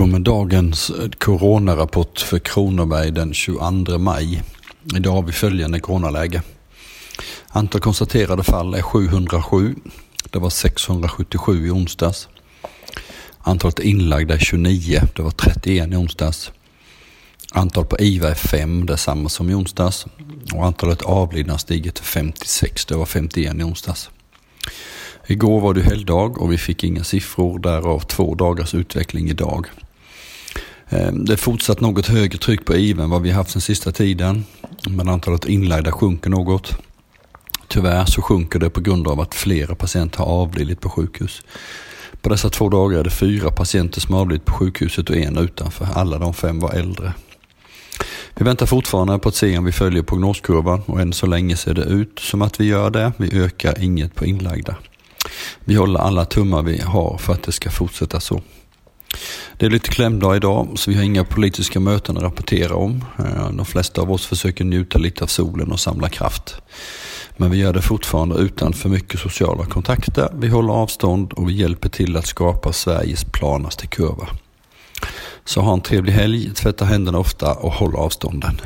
kommer dagens eh, coronarapport för Kronoberg den 22 maj. Idag har vi följande coronaläge. Antal konstaterade fall är 707. Det var 677 i onsdags. Antalet inlagda är 29. Det var 31 i onsdags. Antal på IVA är 5. Det är samma som i onsdags. Och antalet avlidna stiger till 56. Det var 51 i onsdags. Igår var det helgdag och vi fick inga siffror, därav två dagars utveckling idag. Ehm, det är fortsatt något högre tryck på IV än vad vi haft den sista tiden, men antalet inlagda sjunker något. Tyvärr så sjunker det på grund av att flera patienter har avlidit på sjukhus. På dessa två dagar är det fyra patienter som avlidit på sjukhuset och en utanför. Alla de fem var äldre. Vi väntar fortfarande på att se om vi följer prognoskurvan och än så länge ser det ut som att vi gör det. Vi ökar inget på inlagda. Vi håller alla tummar vi har för att det ska fortsätta så. Det är lite klämdag idag så vi har inga politiska möten att rapportera om. Eh, de flesta av oss försöker njuta lite av solen och samla kraft. Men vi gör det fortfarande utan för mycket sociala kontakter. Vi håller avstånd och vi hjälper till att skapa Sveriges planaste kurva. Så ha en trevlig helg, tvätta händerna ofta och håll avstånden.